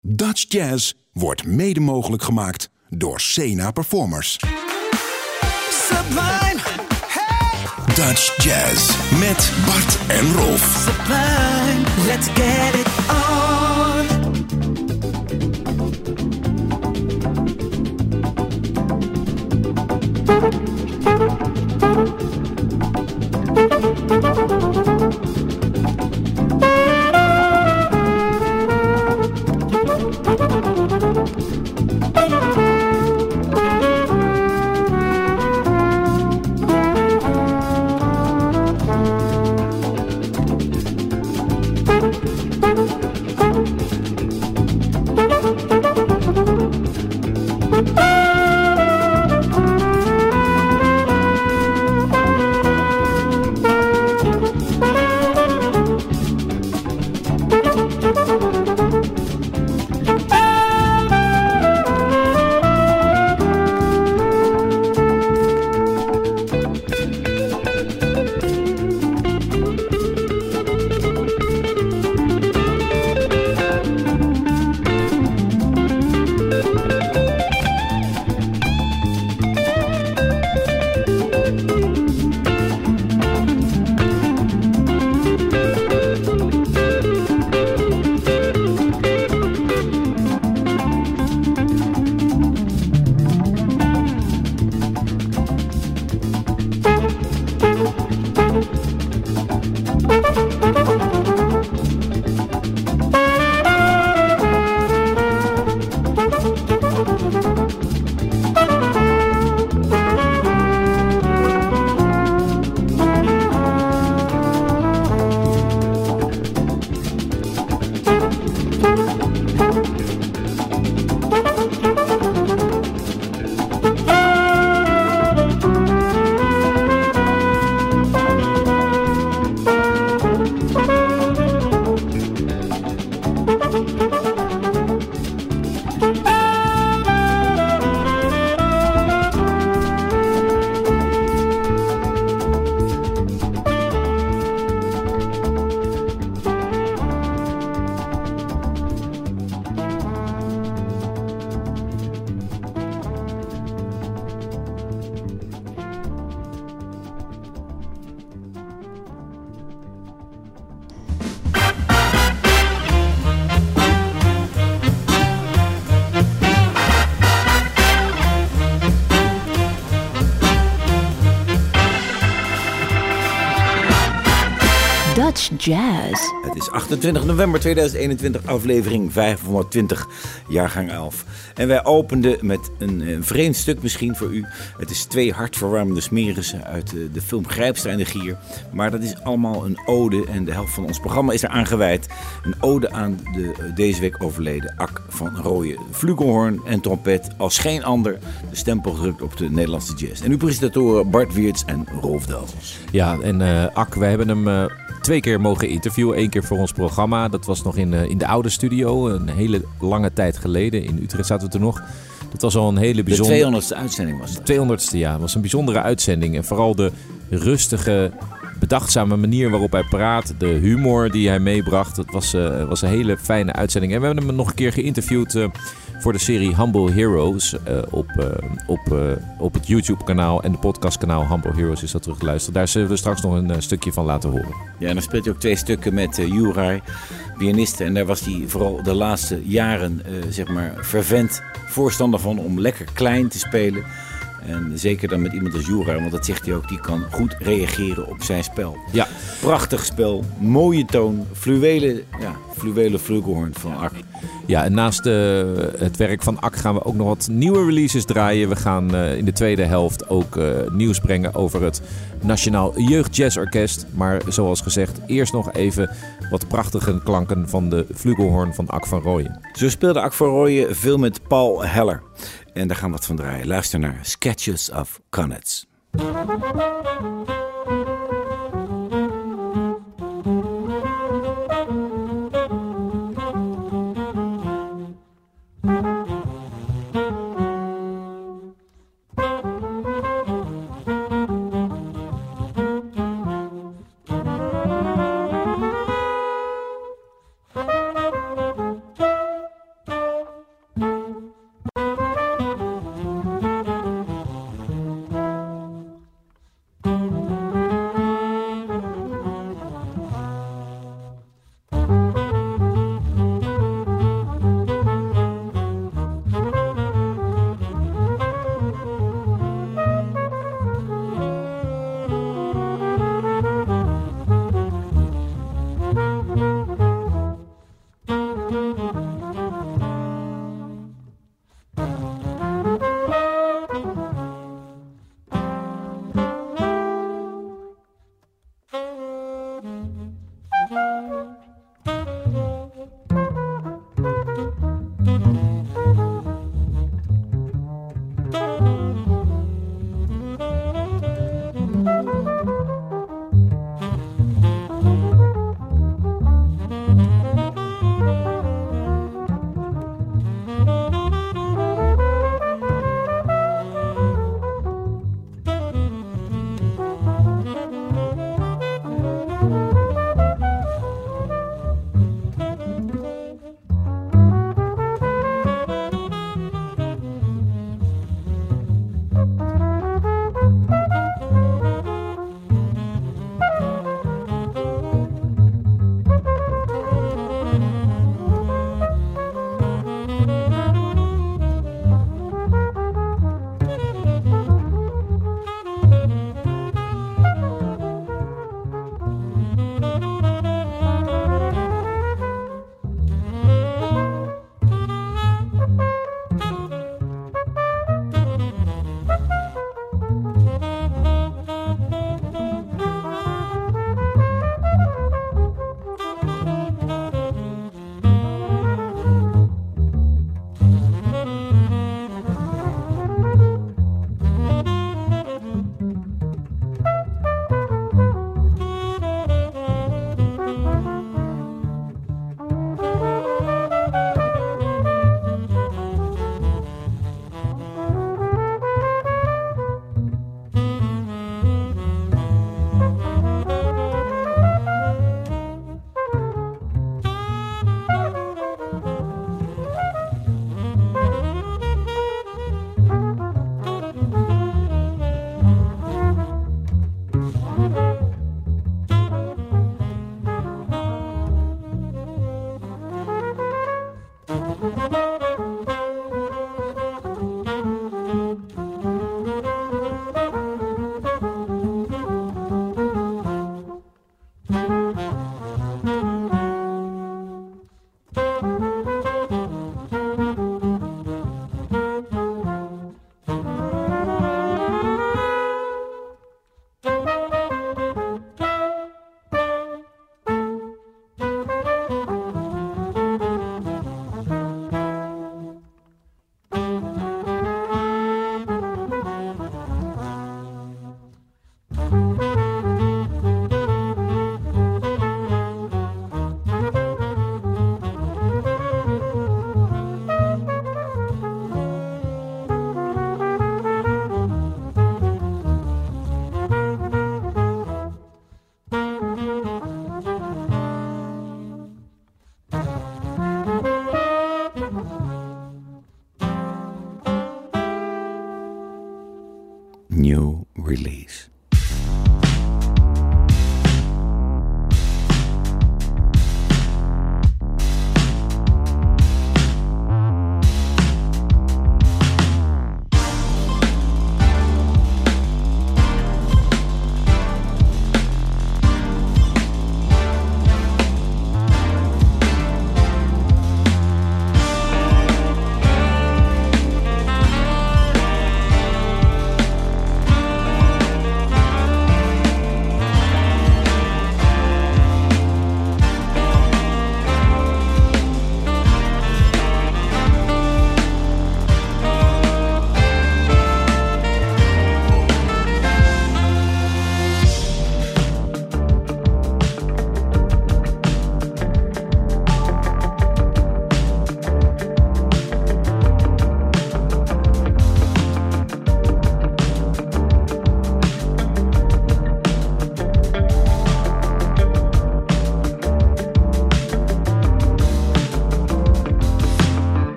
Dutch Jazz wordt mede mogelijk gemaakt door Sena Performers. Sublime, hey, Dutch Jazz met Bart en Rolf. sublime, let's get it on. Jazz. Het is 28 november 2021, aflevering 520, jaargang 11. En wij openden met een, een vreemd stuk misschien voor u. Het is twee hartverwarmende smerissen uit de, de film Grijpster en de Gier. Maar dat is allemaal een ode en de helft van ons programma is eraan gewijd. Een ode aan de eh, deze week overleden Ak van Rooyen. Flugelhoorn en trompet als geen ander de stempel gedrukt op de Nederlandse jazz. En uw presentatoren Bart Wiertz en Rolf Dals. Ja, en eh Ak, wij hebben hem eh, twee keer mogen interviewen. Eén keer voor ons programma. Dat was nog in, eh, in de oude studio. Een hele lange tijd geleden. In Utrecht zaten we toen nog. Dat was al een hele De bijzondere... 200ste uitzending was dat. 200ste jaar. was een bijzondere uitzending. En vooral de rustige, bedachtzame manier waarop hij praat. De humor die hij meebracht. Dat was, eh, was een hele fijne uitzending. En we hebben hem nog een keer geïnterviewd eh, voor de serie Humble Heroes. eh, op, eh, op, eh, op het YouTube kanaal en de podcastkanaal Humble Heroes is dat terug te luisteren. Daar zullen we straks nog een stukje van laten horen. Ja, en dan speelt hij ook twee stukken met Juraj, pianiste. En daar was hij vooral de laatste jaren, zeg maar, fervent voorstander van om lekker klein te spelen. En zeker dan met iemand als Jura, want dat zegt hij ook, die kan goed reageren op zijn spel. Ja, Prachtig spel, mooie toon, fluwelen, ja, fluwelen van Ak. Ja, en naast eh, het werk van Ak gaan we ook nog wat nieuwe releases draaien. We gaan eh, in de tweede helft ook eh, nieuws brengen over het Nationaal Jeugd Jazz Orkest. Maar zoals gezegd, eerst nog even wat prachtige klanken van de flugelhoorn van Ak van Rooyen. Zo speelde Ak van Rooyen veel met Paul Heller. En daar gaan we wat van draaien. Luister naar Sketches of Connets.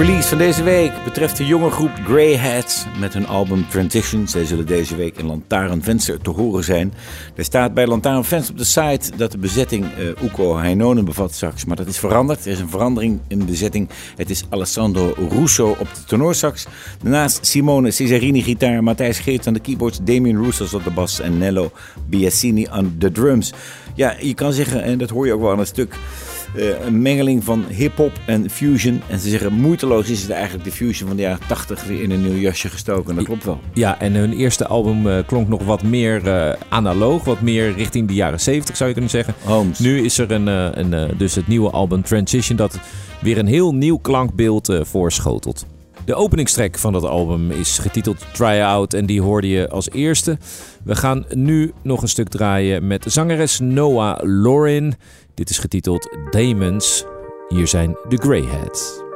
Release van deze week betreft de jonge groep Grey Hats met hun album Transition. Zij zullen deze week in Lantaarnvenster te horen zijn. Er staat bij Lantaarnvenster op de site dat de bezetting uh, Uko Heinonen bevat straks. Maar dat is veranderd. Er is een verandering in de bezetting. Het is Alessandro Russo op de tenorsax. Daarnaast Simone Cesarini gitaar, Matthijs Geert aan de keyboards, Damien Roussos op de bas en Nello Biasini aan de drums. Ja, je kan zeggen, en dat hoor je ook wel aan het stuk... Uh, een mengeling van hip-hop en fusion. En ze zeggen moeiteloos is het eigenlijk de fusion van de jaren 80 weer in een nieuw jasje gestoken. Dat klopt wel. Ja, en hun eerste album uh, klonk nog wat meer uh, analoog, wat meer richting de jaren 70 zou je kunnen zeggen. Holmes. Nu is er een, een, dus het nieuwe album Transition dat weer een heel nieuw klankbeeld voorschotelt. De openingstrek van dat album is getiteld Try Out en die hoorde je als eerste. We gaan nu nog een stuk draaien met zangeres Noah Lorin. Dit is getiteld Demons. Hier zijn de Greyheads.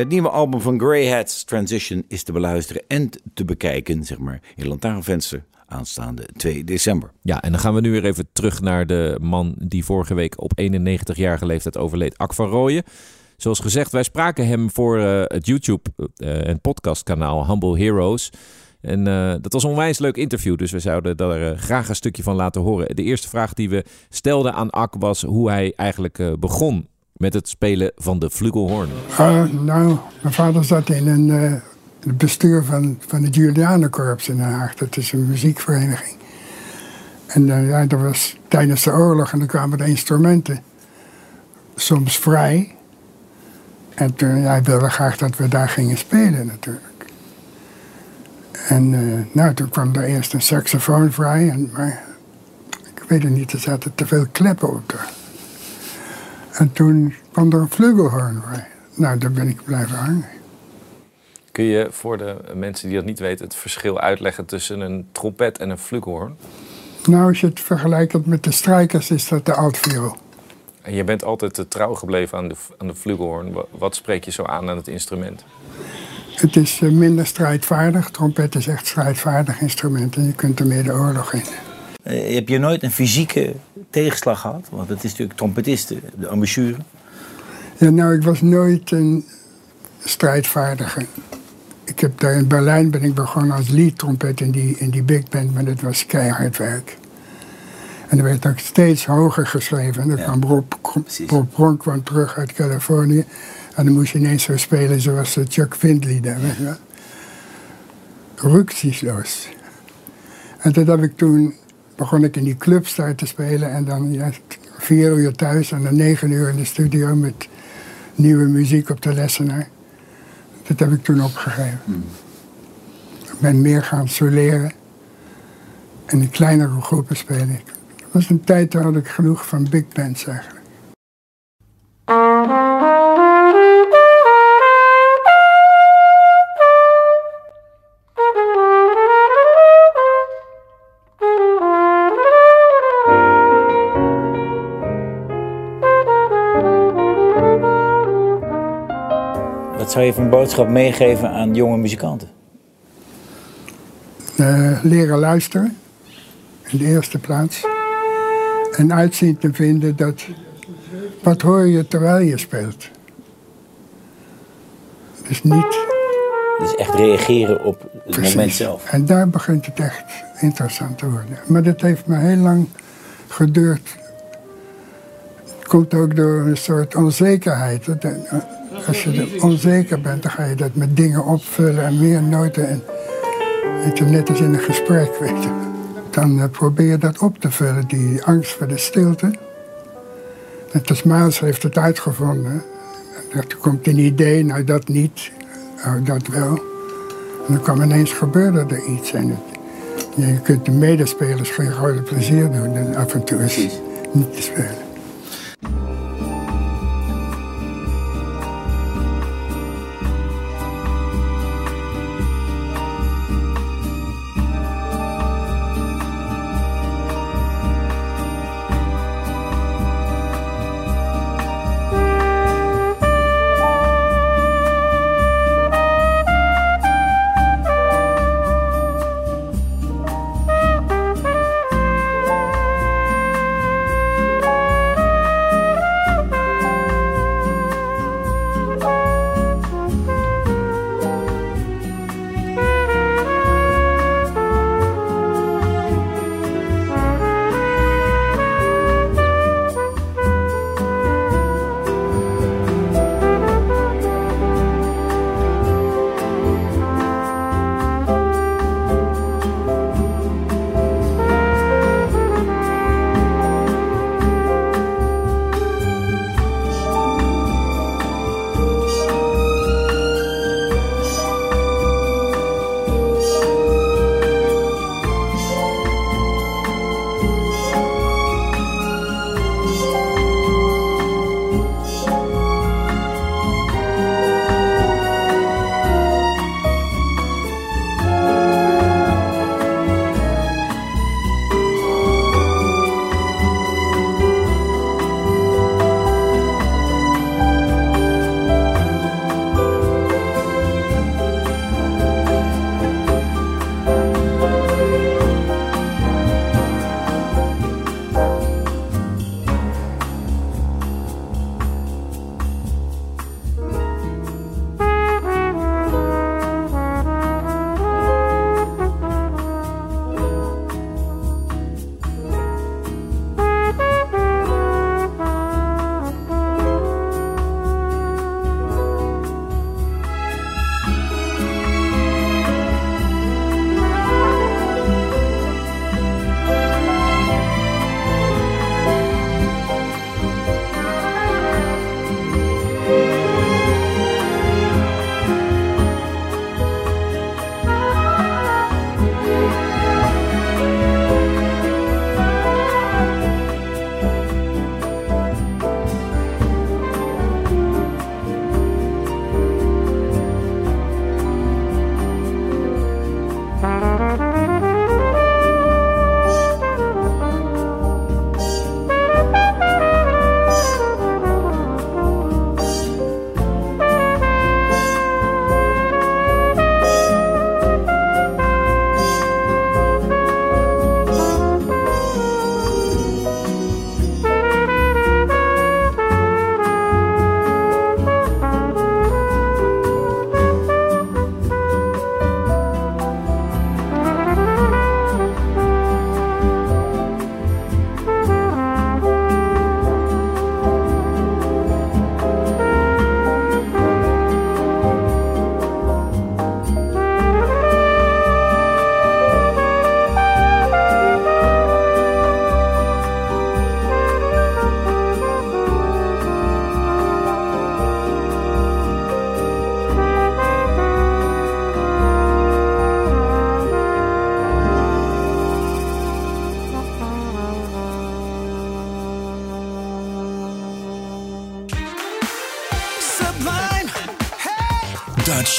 Het nieuwe album van Grey Hats, Transition, is te beluisteren en te bekijken, zeg maar, in Lantaarnvenster aanstaande 2 december. Ja, en dan gaan we nu weer even terug naar de man die vorige week op 91-jarige leeftijd overleed, Ak van Rooyen. Zoals gezegd, wij spraken hem voor uh, het YouTube- uh, en podcastkanaal Humble Heroes. En uh, dat was een onwijs leuk interview, dus we zouden daar graag een stukje van laten horen. De eerste vraag die we stelden aan Ak was hoe hij eigenlijk begon met het spelen van de flugelhoorn? Uh, nou, mijn vader zat in een uh, bestuur van, van het Julianenkorps in Den Haag. Dat is een muziekvereniging. En uh, ja, dat was tijdens de oorlog en dan kwamen de instrumenten soms vrij. En toen, ja, hij wilde graag dat we daar gingen spelen natuurlijk. En eh, nou, toen kwam er eerst een saxofoon vrij. En, maar ik weet het niet, er zaten te veel kleppen op. En toen kwam er een flugelhorn vrij. Nou, daar ben ik blijven hangen. Kun je voor de mensen die dat niet weten het verschil uitleggen tussen een trompet en een flugelhoorn? Nou, als je het vergelijkt met de strijkers, is dat de altviool. En je bent altijd te trouw gebleven aan de, aan de Wat spreek je zo aan aan het instrument? Het is eh, minder strijdvaardig. Trompet is echt strijdvaardig instrument en je kunt er meer de oorlog in. Eh, heb je nooit een fysieke tegenslag gehad? Want het is natuurlijk trompetisten, de embouchure. Ja, nou, ik was nooit een strijdvaardige. Ik heb daar in Berlijn ben ik begonnen als lead-trompet in die, in die big band, maar dat was keihard werk. En er werd ook steeds hoger geschreven. En dan Ja, kwam. Bob Bronk kwam terug uit Californië. En dan moest je ineens zo spelen zoals eh, Chuck Findlay daar, weet je wel. Rücksichtsloos. En dat heb ik toen, begon ik in die clubs daar te spelen. En dan ja, vier uur thuis en dan negen uur in de studio met nieuwe muziek op de lessenaar. Dat heb ik toen opgegeven. Ik ben meer gaan soleren. En in kleinere groepen spelen. ik. Dat was een tijd, toen had ik genoeg van big bands eigenlijk. Wat zou je voor een boodschap meegeven aan jonge muzikanten? Eh, leren luisteren, in de eerste plaats. En uitzien te vinden dat, wat hoor je terwijl je speelt. Dus niet Dus echt reageren op het moment zelf. En daar begint het echt interessant te worden. Maar dat heeft me heel lang geduurd. Het komt ook door een soort onzekerheid. Als je onzeker bent, dan ga je dat met dingen opvullen en meer noten. En, weet je, net als in een gesprek, weet je. Dan eh, probeer je dat op te vullen, die angst voor de stilte. Net als Maas heeft het uitgevonden. Er komt een idee, nou dat niet, nou dat wel. En dan kwam ineens gebeurde er iets. En het, je kunt de medespelers geen grote plezier doen en af en toe is niet te spelen.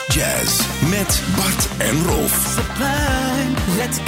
Jazz met Bart en Rolf. Let's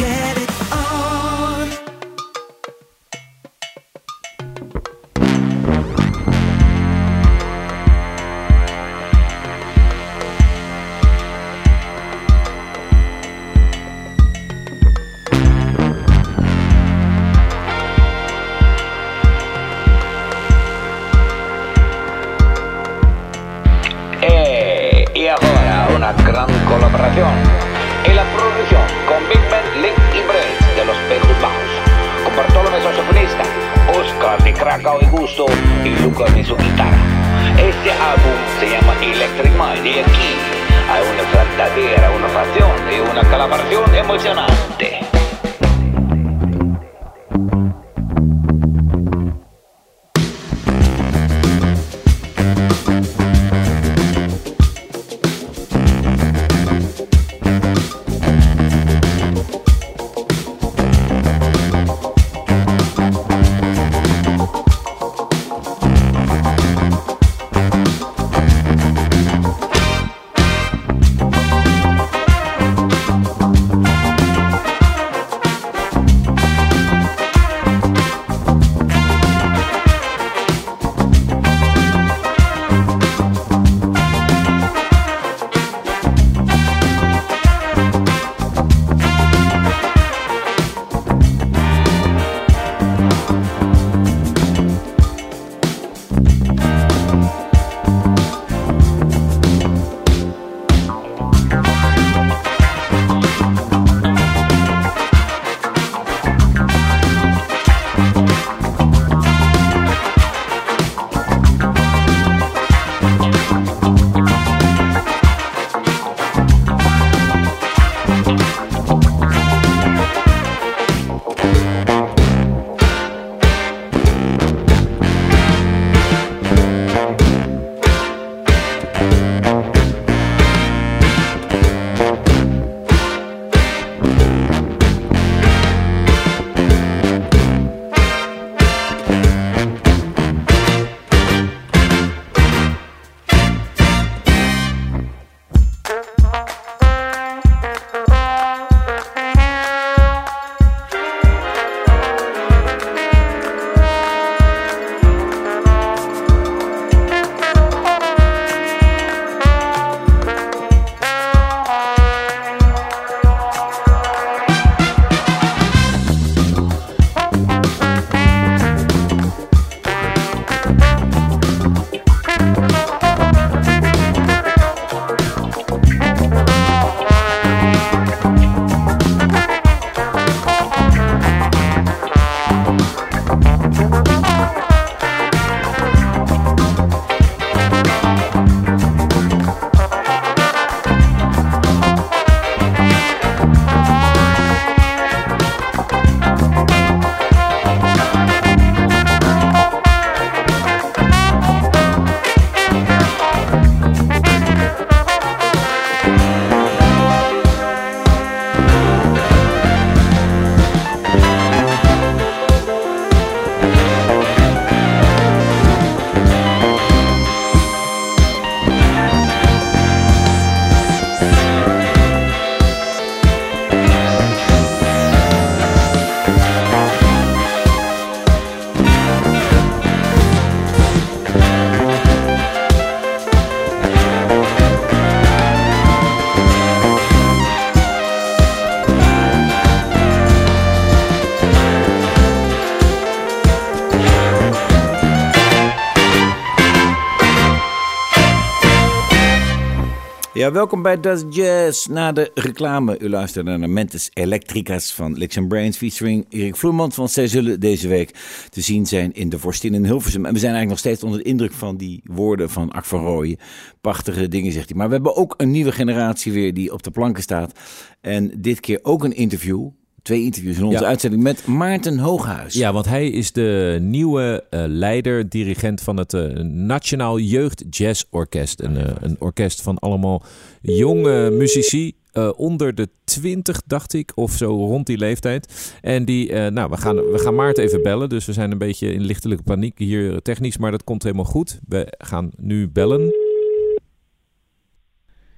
Ja, welkom bij Das Jazz. Na de reclame, u luistert naar Mentes Electricas van Licks Brains featuring Erik Vloemans. Want zij zullen deze week te zien zijn in de Vorstin in Hilversum. En we zijn eigenlijk nog steeds onder de indruk van die woorden van Ak van Rooyen. Prachtige dingen, zegt hij. Maar we hebben ook een nieuwe generatie weer die op de planken staat. En dit keer ook een interview. Twee interviews in onze Ja. uitzending met Maarten Hooghuis. Ja, want hij is de nieuwe eh, leider, dirigent van het eh, Nationaal Jeugd Jazz Orkest. Een, eh, een orkest van allemaal jonge muzici. eh, onder de 20, dacht ik, of zo rond die leeftijd. En die, eh, nou, we gaan, we gaan Maarten even bellen. Dus we zijn een beetje in lichtelijke paniek hier technisch, maar dat komt helemaal goed. We gaan nu bellen.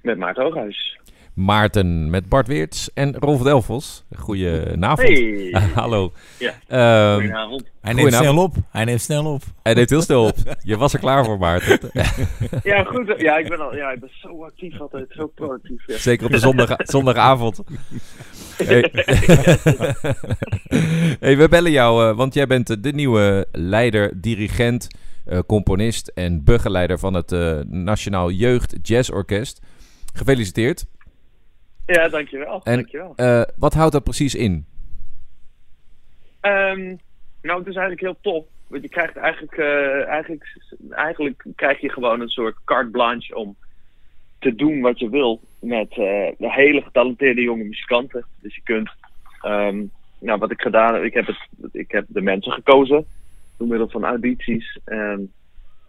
Met Maarten Hooghuis. Maarten met Bart Weerts en Rolf Delfos. Goedenavond. Hey. Hallo. Ja. Ehm, Goedenavond. Hij neemt snel op. Hij neemt snel op. hij deed heel snel op. Je was er klaar voor, Maarten. Ja, goed. Ja, ik ben, al, ja, ik ben zo actief altijd. Zo proactief. Ja. Zeker op de zondag, zondagavond. Hey. hey, we bellen jou, eh, want jij bent de nieuwe leider, dirigent, eh, componist en begeleider van het eh, Nationaal Jeugd Jazz Orkest. Gefeliciteerd. Ja, dankjewel. En dankjewel. eh, wat houdt dat precies in? Ehm, nou, het is eigenlijk heel tof. Want je krijgt eigenlijk, eh, eigenlijk, eigenlijk krijg je gewoon een soort carte blanche om te doen wat je wil met eh, de hele getalenteerde jonge muzikanten. Dus je kunt, ehm, nou wat ik gedaan heb, ik heb, het, ik heb de mensen gekozen door middel van audities. Ehm,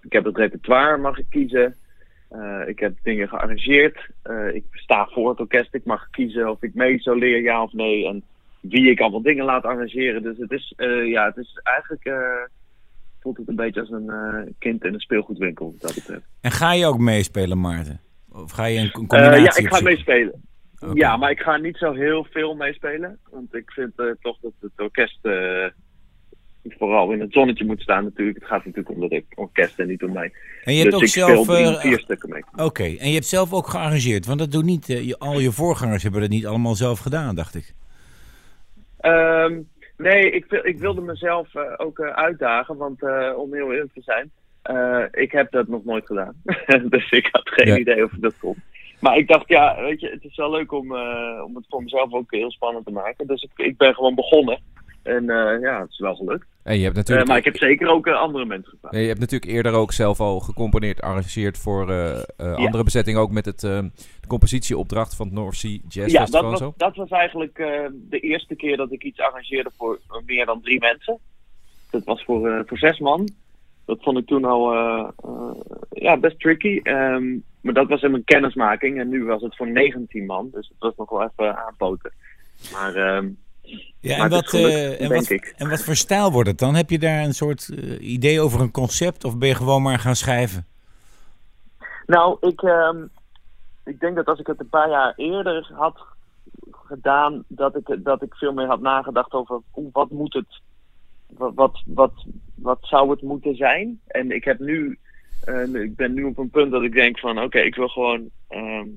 ik heb het repertoire mag ik kiezen. Eh, ik heb dingen gearrangeerd. Eh, ik sta voor het orkest. Ik mag kiezen of ik mee soleer, ja of nee. En wie ik allemaal dingen laat arrangeren. Dus het is, eh, ja, het is eigenlijk. voelt het een beetje als een kind in een speelgoedwinkel, wat dat betreft. En ga je ook meespelen, Maarten? Of ga je een co- combinatie ja, ik ga meespelen. Ja, maar ik ga niet zo heel veel meespelen. Want ik vind toch dat het orkest vooral in het zonnetje moet staan natuurlijk. Het gaat natuurlijk om het orkest en niet om mij. En je hebt dus ook zelf... drie, eh, vier stukken mee. Oké, en je hebt zelf ook gearrangeerd. Want dat doen niet... eh, je, al je voorgangers hebben dat niet allemaal zelf gedaan, dacht ik. Ehm, nee, ik, ik wilde mezelf eh, ook uitdagen, want om heel eerlijk te zijn, ik heb dat nog nooit gedaan. dus ik had geen Ja. idee of dat kon. Maar ik dacht, ja, weet je, het is wel leuk om, om het voor mezelf ook heel spannend te maken. Dus ik, ik ben gewoon begonnen. En eh, ja, het is wel gelukt. En je hebt Eh, natuurlijk, maar ik heb zeker ook eh, andere mensen gevraagd. je hebt natuurlijk eerder ook zelf al gecomponeerd, arrangeerd voor eh, eh, andere bezettingen. Ook met het, eh, de compositieopdracht van het North Sea Jazz Ja, Festival dat was, dat was eigenlijk eh, de eerste keer dat ik iets arrangeerde voor eh, meer dan drie mensen. Dat was voor, eh, voor zes man. Dat vond ik toen al eh, eh, ja, best tricky. Ehm, maar dat was in mijn kennismaking. En nu was het voor 19 man. Dus het was nog wel even aanpoten. Maar ehm, Ja, en wat, eh, en, wat, en wat voor stijl wordt het dan? Heb je daar een soort eh, idee over een concept? Of ben je gewoon maar gaan schrijven? Nou, ik, ehm, ik denk dat als ik het een paar jaar eerder had gedaan, dat ik, dat ik veel meer had nagedacht over wat moet het, wat, wat, wat, wat zou het moeten zijn. En ik heb nu, eh, ik ben nu op een punt dat ik denk van, oké, ik wil gewoon ehm,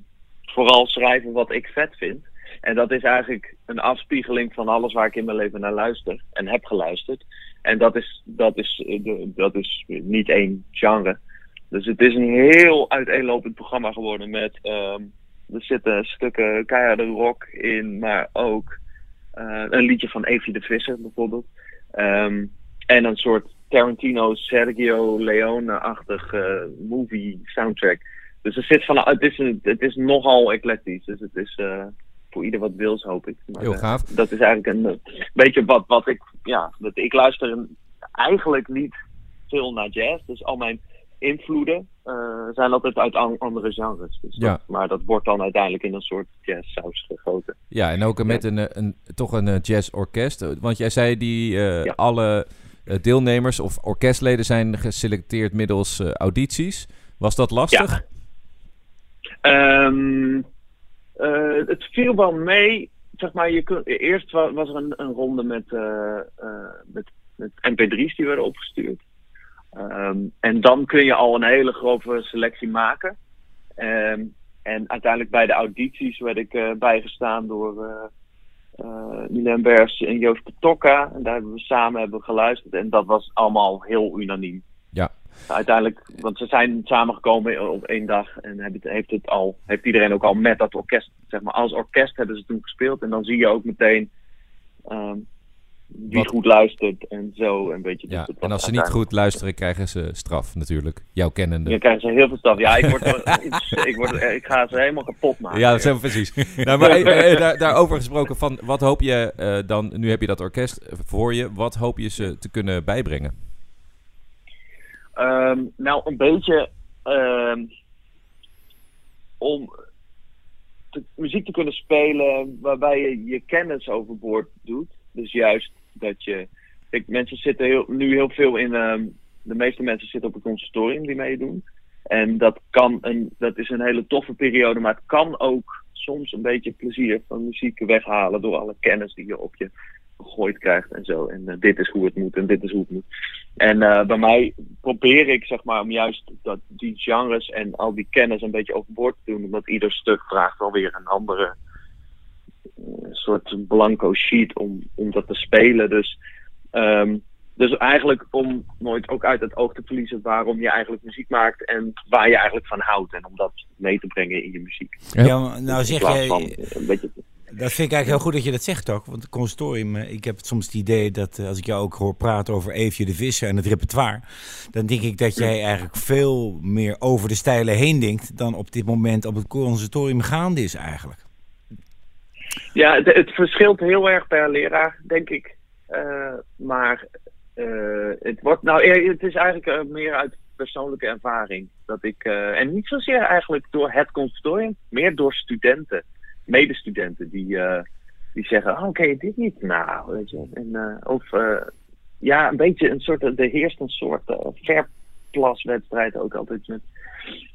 vooral schrijven wat ik vet vind. En dat is eigenlijk een afspiegeling van alles waar ik in mijn leven naar luister en heb geluisterd. En dat is, dat is, eh, dat is niet één genre. Dus het is een heel uiteenlopend programma geworden met. ehm, er zitten stukken keiharde rock in, maar ook eh, een liedje van Evie de Visser bijvoorbeeld. Ehm, en een soort Tarantino, Sergio Leone-achtig eh, movie soundtrack. Dus er zit van, het, is een, het is nogal eclectisch. Dus het is voor ieder wat wils, hoop ik. Maar, Heel eh, gaaf. dat is eigenlijk een eh, beetje wat, wat ik. Ja, dat, ik luister eigenlijk niet veel naar jazz. Dus al mijn invloeden eh, zijn altijd uit an- andere genres. Dus Ja. dat- maar dat wordt dan uiteindelijk in een soort jazzsaus gegoten. Ja, en ook met een, een, toch een jazzorkest. Want jij zei die Ja. alle deelnemers of orkestleden zijn geselecteerd middels audities. Was dat lastig? Ja. Eh, het viel wel mee. Zeg maar, je eerst wa- was er een, een ronde met, eh, eh, met, met MP3's die werden opgestuurd. Ehm, en dan kun je al een hele grove selectie maken. Ehm, en uiteindelijk bij de audities werd ik bijgestaan door Milan Bers en Joost Petokka. En daar hebben we samen hebben geluisterd. En dat was allemaal heel unaniem. Ja. Uiteindelijk, want ze zijn samengekomen op één dag en heeft het, al, heeft iedereen ook al met dat orkest, zeg maar, als orkest hebben ze toen gespeeld. En dan zie je ook meteen ehm, wie Wat- goed luistert en zo. En, weet je, dus Ja, en als ze niet goed luisteren, krijgen ze straf natuurlijk. Jouw kennende. Dan krijgen ze heel veel staf. Ja, ik, word, ik, word, ik ga ze helemaal kapot maken. Ja, dat is precies. nou, maar eh, eh, daar, daarover gesproken, van, wat hoop je eh, dan, nu heb je dat orkest voor je, wat hoop je ze te kunnen bijbrengen? Ehm, nou, een beetje ehm, om muziek te kunnen spelen waarbij je je kennis overboord doet. Dus juist dat je. Kijk, mensen zitten heel, nu heel veel in. ehm, de meeste mensen zitten op het conservatorium die meedoen. En dat, kan een, dat is een hele toffe periode, maar het kan ook soms een beetje plezier van muziek weghalen door alle kennis die je op je gegooid krijgt en zo. En eh, dit is hoe het moet en dit is hoe het moet. En eh, bij mij probeer ik zeg maar om juist dat, die genres en al die kennis een beetje overboord te doen. Omdat ieder stuk vraagt wel weer een andere eh, soort blanco sheet om, om dat te spelen. Dus, ehm, dus eigenlijk om nooit ook uit het oog te verliezen waarom je eigenlijk muziek maakt en waar je eigenlijk van houdt. En om dat mee te brengen in je muziek. Ja, nou In zeg jij, van een beetje dat vind ik eigenlijk heel goed dat je dat zegt ook. Want het conservatorium, eh, ik heb soms het idee dat eh, als ik jou ook hoor praten over Eefje de Visser en het repertoire, dan denk ik dat jij eigenlijk veel meer over de stijlen heen denkt dan op dit moment op het conservatorium gaande is eigenlijk. Ja, het, het verschilt heel erg per leraar, denk ik. Eh, maar het, wordt, nou, het is eigenlijk meer uit persoonlijke ervaring. Dat ik, en niet zozeer eigenlijk door het conservatorium, meer door studenten, medestudenten, die, eh, die zeggen: Oh, je dit niet? Nou, weet je. En, eh, of eh, ja, een beetje een soort, er heerst een soort verplaswedstrijd ook altijd met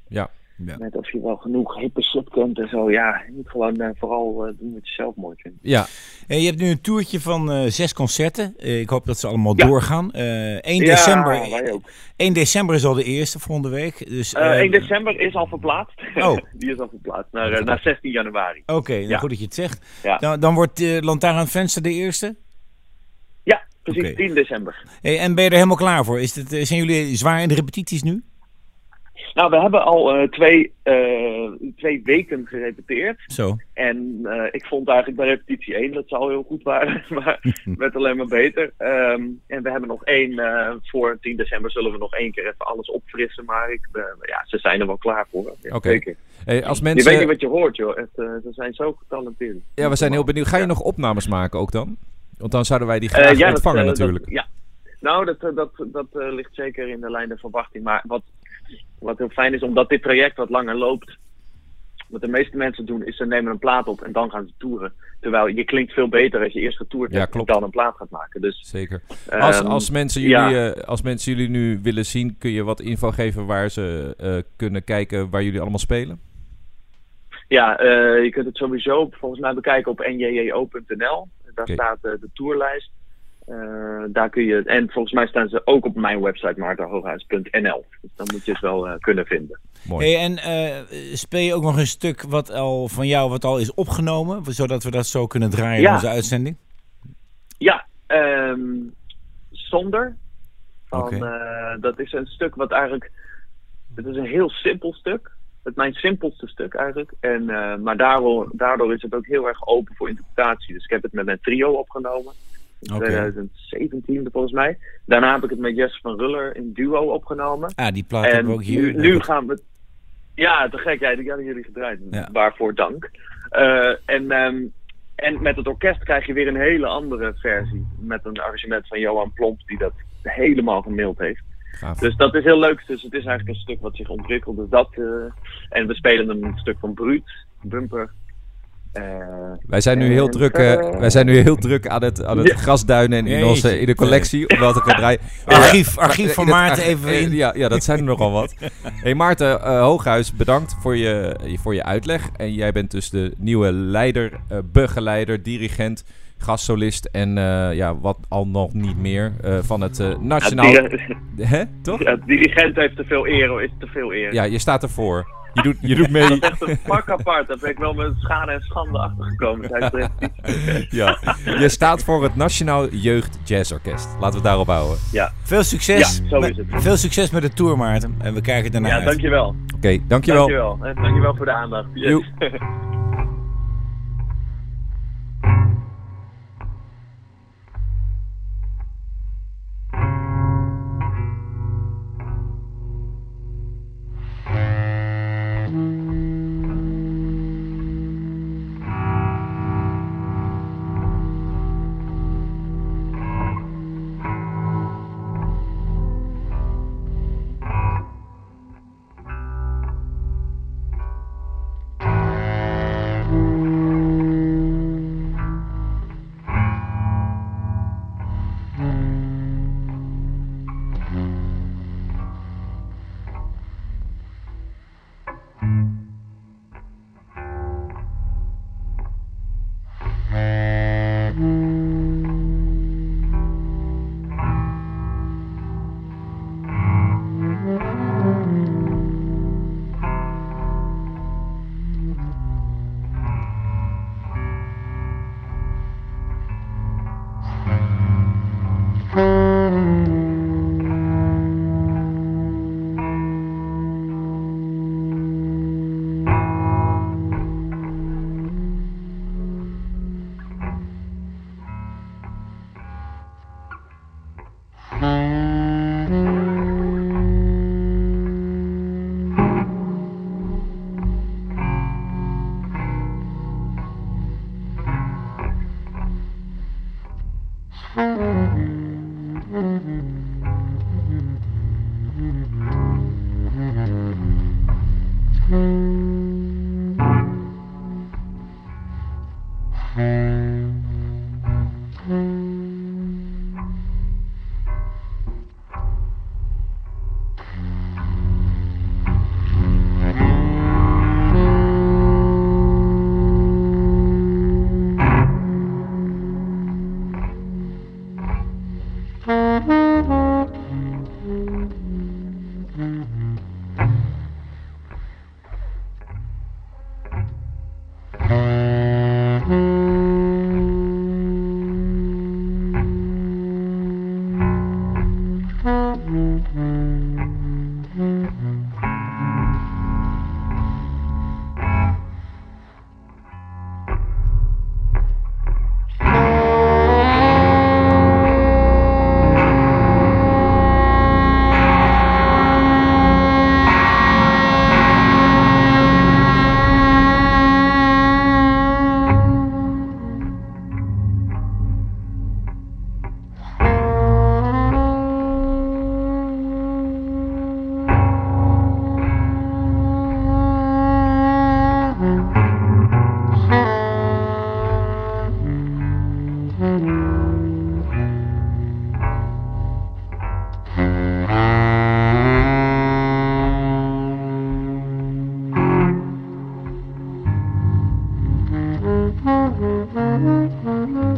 Ja. Met of je wel genoeg hippe shit kent en zo. Ja, je moet gewoon eh, vooral eh, doen wat je zelf mooi vindt. Ja. En je hebt nu een toertje van eh, zes concerten. Eh, ik hoop dat ze allemaal Ja. doorgaan. Eh 1, Ja, december, wij ook. 1 december is al de eerste volgende week. Dus, Eh, eh, 1 december is al verplaatst. Oh. Die is al verplaatst naar, eh, naar 16 januari. Oké, nou Ja. goed dat je het zegt. Ja. Dan, dan wordt uh, Lantaarn venster de eerste. Ja, precies. Oké. 10 december. Hey, en ben je er helemaal klaar voor? Is het, eh, zijn jullie zwaar in de repetities nu? Nou, we hebben al eh, twee, eh, twee weken gerepeteerd. Zo. En eh, ik vond eigenlijk bij repetitie 1 dat ze al heel goed waren. maar het werd alleen maar beter. Ehm, en we hebben nog één. voor 10 december zullen we nog één keer even alles opfrissen. Maar ik, ja, ze zijn er wel klaar voor. Ja, Oké. Hey, als Je weet mensen... niet wat je hoort, joh. Echt, ze zijn zo getalenteerd. Ja, we zijn heel benieuwd. Ga je Ja. nog opnames maken ook dan? Want dan zouden wij die graag ja, ontvangen dat- natuurlijk. ja. Nou, dat, dat, dat ligt zeker in de lijn der verwachting. Maar wat, wat heel fijn is, omdat dit traject wat langer loopt. Wat de meeste mensen doen, is ze nemen een plaat op en dan gaan ze toeren. Terwijl je klinkt veel beter als je eerst getoerd Ja, hebt klopt. en dan een plaat gaat maken. Dus Zeker. Als, Ehm, als, mensen jullie, ja. eh, als mensen jullie nu willen zien, kun je wat info geven waar ze eh, kunnen kijken waar jullie allemaal spelen? ja, eh, je kunt het sowieso volgens mij bekijken op njjo.nl. Daar staat de tourlijst. Eh, daar kun je, en volgens mij staan ze ook op mijn website maartenhooghuis.nl. Dus dan moet je het wel eh, kunnen vinden. Mooi. Hey, en eh, speel je ook nog een stuk wat al van jou wat al is opgenomen, zodat we dat zo kunnen draaien in onze uitzending? Ja, ehm, Zonder. Van, Oké. eh, dat is een stuk wat eigenlijk. Het is een heel simpel stuk. Het mijn simpelste stuk eigenlijk. En, eh, maar daardoor, daardoor is het ook heel erg open voor interpretatie. Dus ik heb het met een trio opgenomen. In Oké. 2017 volgens mij. Daarna heb ik het met Jess van Ruller in duo opgenomen. Ah, die plaat hebben En we ook hier. nu, nu gaan we. Ja, te gek. Ja, die hadden jullie gedraaid. Ja. Waarvoor dank. Eh, en, ehm, en met het orkest krijg je weer een hele andere versie. Met een arrangement van Johan Plomp, die dat helemaal gemaild heeft. Gaaf. Dus dat is heel leuk. Dus het is eigenlijk een stuk wat zich ontwikkelt. Dus dat, eh, en we spelen een stuk van Bruut, Bumper. Eh, Wij zijn nu heel druk, eh, verder- wij zijn nu heel druk aan het, aan het Ja. grasduinen en in, onze, in de collectie. Om wel te gaan draaien. Archief, Eh, archief van Maarten even eh, in. Ja, ja, dat zijn er nogal wat. Hey Maarten eh, Hooghuis, bedankt voor je, voor je uitleg. En jij bent dus de nieuwe leider, eh, begeleider, dirigent, gastsolist en eh, ja, wat al nog niet meer eh, van het eh, ja, Nationaal... die- Hè, toch? ja, dirigent heeft te veel eer, is te veel eer. Ja, je staat ervoor. Je doet, je doet mee. Dat is echt een pak apart. Daar ben ik wel met schade en schande achtergekomen. Ja. Je staat voor het Nationaal Jeugd Jazz Orkest. Laten we het daarop houden. Ja, Veel succes. Ja, zo met, is het. Veel succes met de tour, Maarten. En we kijken ernaar ja uit. dankjewel. Oké, dankjewel. Dankjewel. En dankjewel voor de aandacht. Yes. Mm-hmm.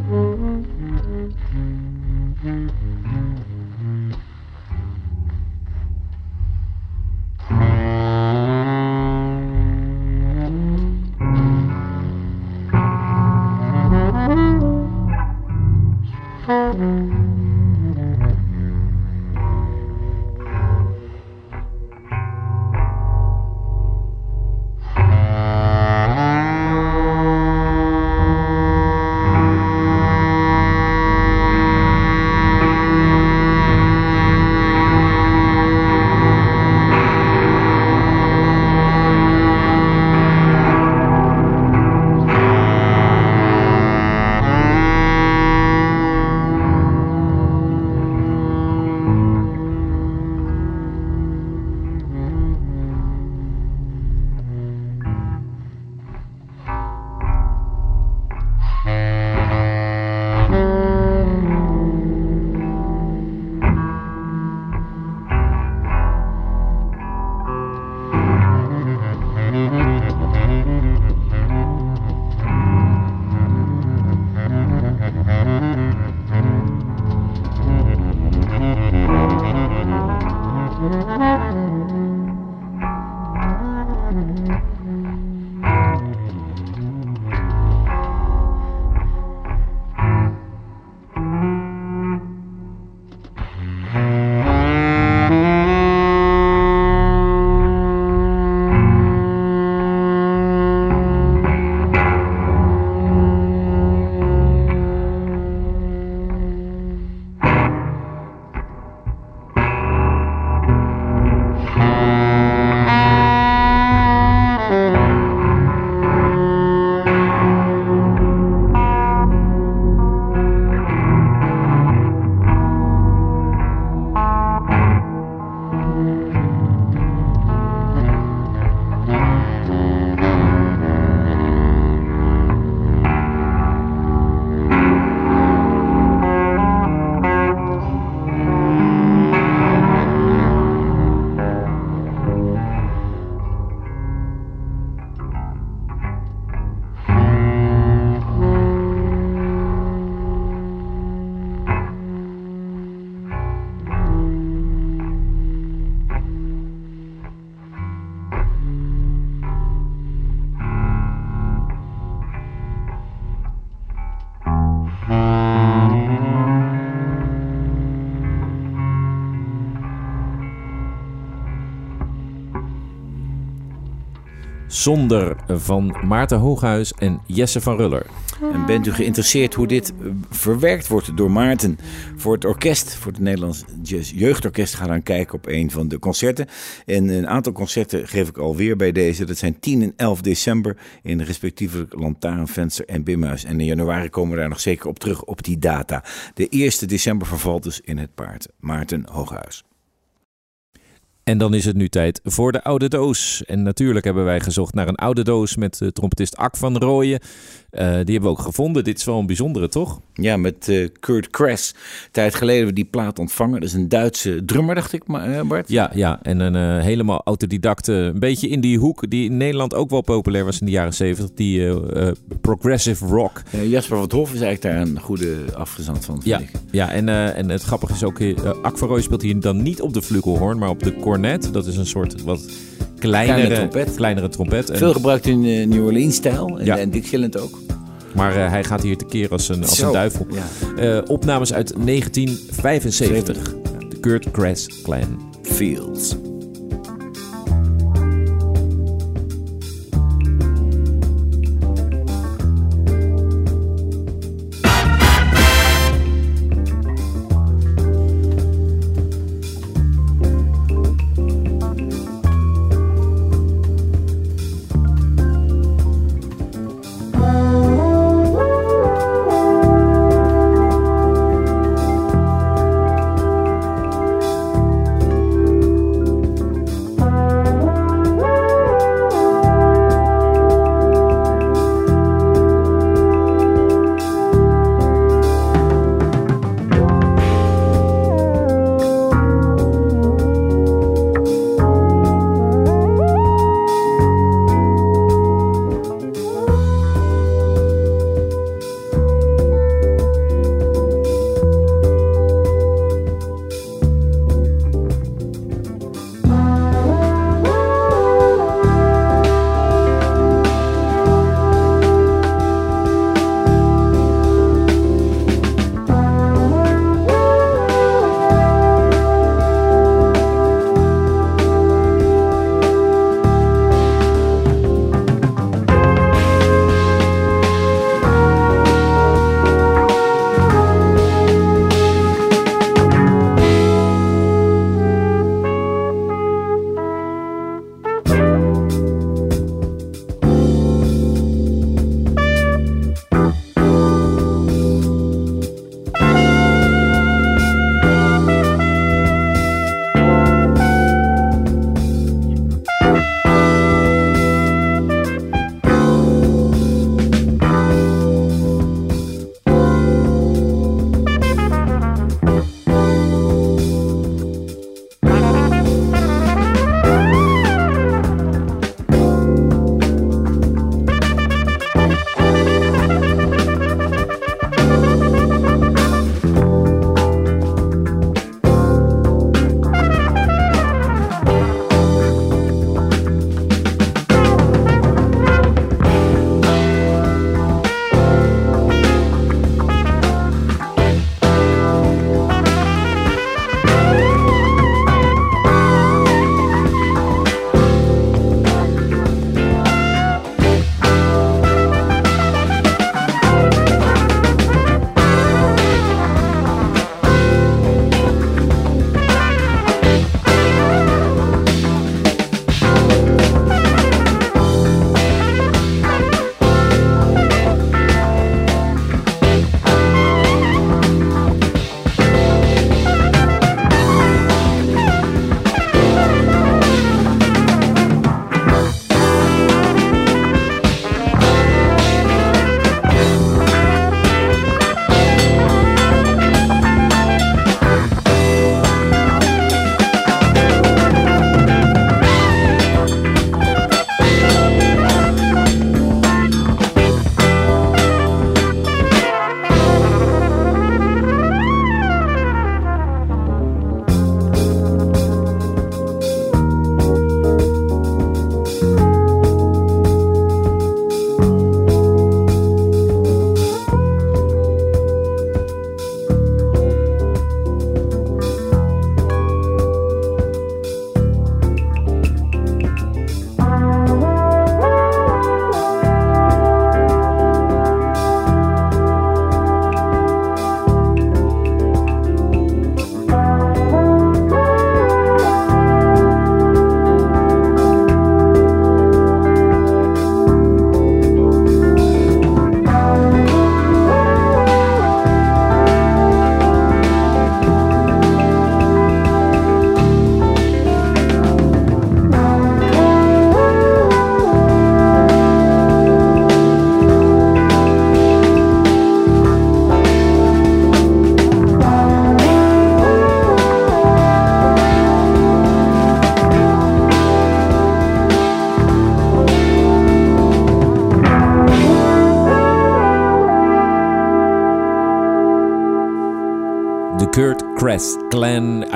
Zonder van Maarten Hooghuis en Jesse van Ruller. En bent u geïnteresseerd hoe dit eh, verwerkt wordt door Maarten voor het orkest, voor het Nederlands Jeugdorkest? Ga dan kijken op een van de concerten. En een aantal concerten geef ik alweer bij deze. Dat zijn 10 en 11 december in respectievelijk Lantaarnvenster en Bimhuis. En in januari komen we daar nog zeker op terug op die data. De 1 december vervalt dus in het paard. Maarten Hooghuis. En dan is het nu tijd voor de oude doos. En natuurlijk hebben wij gezocht naar een oude doos met uh, trompetist Ak van Rooyen. Die hebben we ook gevonden. Dit is wel een bijzondere, toch? Ja, met eh, Kurt Kress. Tijd geleden hebben we die plaat ontvangen. Dat is een Duitse drummer, dacht ik, maar, eh, Bart. Ja, ja. en een eh, helemaal autodidacte. Een beetje in die hoek die in Nederland ook wel populair was in de jaren zeventig. Die eh, eh, progressive rock. Eh, Jasper van Hof is eigenlijk daar een goede afgezant van, vind Ja, ik. ja en, eh, en het grappige is ook, Akvaroy speelt hier dan niet op de flugelhoorn, maar op de cornet. Dat is een soort wat kleinere, Kleine trompet. kleinere trompet. Veel gebruikt in eh, New Orleans-stijl en, Ja. en Dixieland ook. Maar eh, hij gaat hier tekeer als een, als een duivel. ja. Eh, opnames uit 1975. De Kurt Kress Clan. Fields.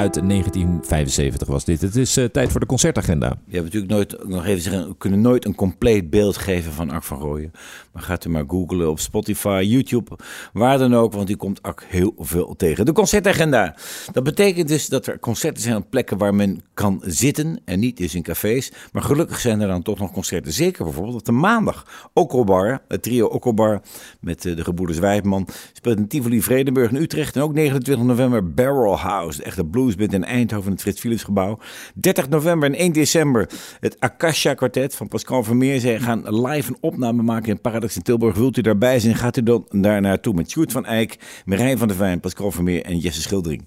Uit 1975 was dit. Het is eh, tijd voor de concertagenda. Je hebt natuurlijk nooit, nog even zeggen, we kunnen nooit een compleet beeld geven van Ak van Rooyen. Maar gaat u maar googlen op Spotify, YouTube, waar dan ook, want u komt Ak heel veel tegen. De concertagenda. Dat betekent dus dat er concerten zijn op plekken waar men kan zitten en niet dus in cafés. Maar gelukkig zijn er dan toch nog concerten. Zeker bijvoorbeeld op de maandag. Okkelbar, het trio Okkelbar met eh, de gebroeders Wijfman, speelt in Tivoli, Vredenburg en Utrecht. En ook 29 november Barrel House, de echte bluesband in Eindhoven, in het Frits Philips gebouw. 30 november en 1 december het Akasha Quartet van Pascal Vermeer. Zij gaan live een opname maken in Paradox in Tilburg. Wilt u daarbij zijn, gaat u dan daar naartoe met Sjoerd van Eyck, Marijn van der Vijn, Pascal Vermeer en Jesse Schildering.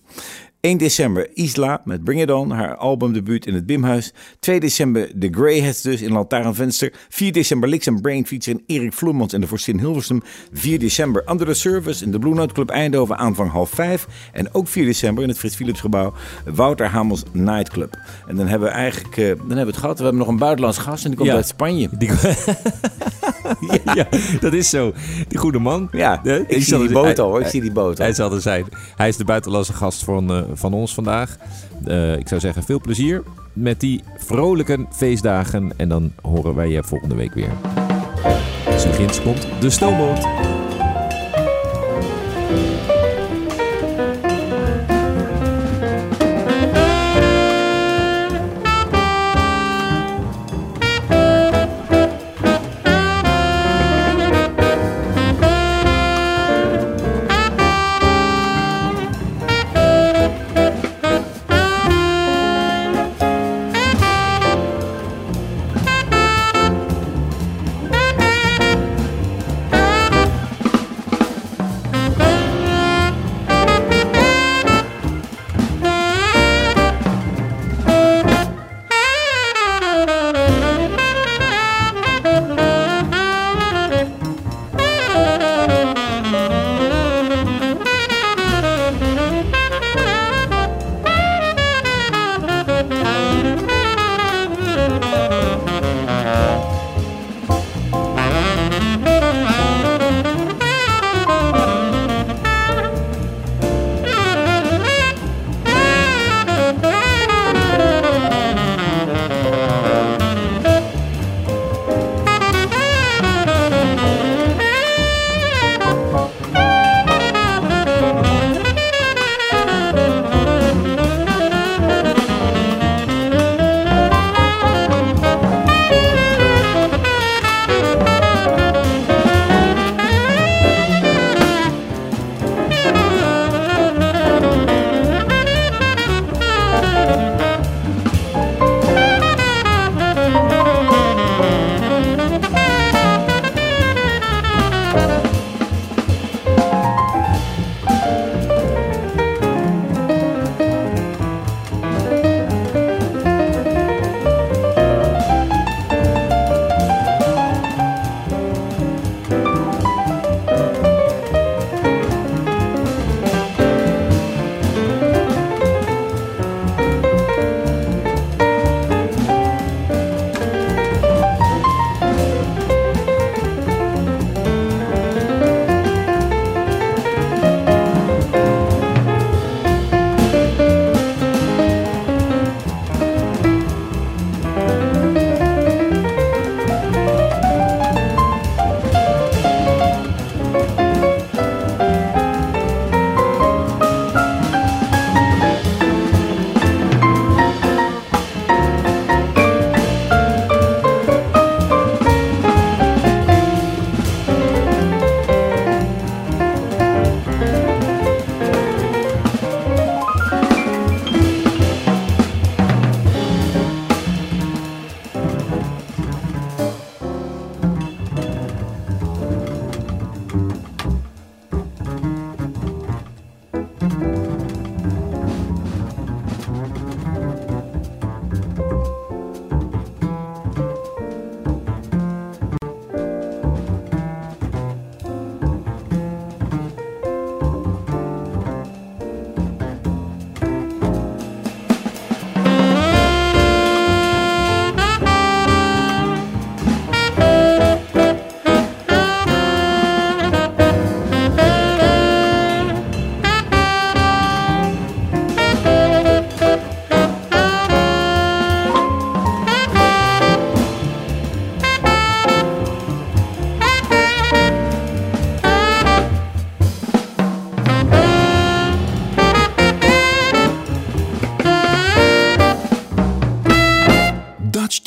1 december Isla met Bring It On, haar albumdebuut in het Bimhuis. 2 december The Greyheads dus in Lantaarnvenster. 4 december Licks and Brain featuring Erik Vloemans en de Vorstin Hilversum. 4 december Under the Service in de Blue Note Club Eindhoven aanvang half 5. En ook 4 december in het Frits Philips gebouw Wouter Hamels Nightclub. En dan hebben we eigenlijk eh, dan hebben we het gehad. We hebben nog een buitenlands gast en die komt Ja. uit Spanje. Die... ja. dat is zo. Die goede man. Ja, ik zie die boot al hoor. Ik zie die boot al. Hij zal er zijn. Hij is de buitenlandse gast van, eh, van ons vandaag. Eh, ik zou zeggen, veel plezier met die vrolijke feestdagen. En dan horen wij je volgende week weer. Als ginds komt de stoomboot.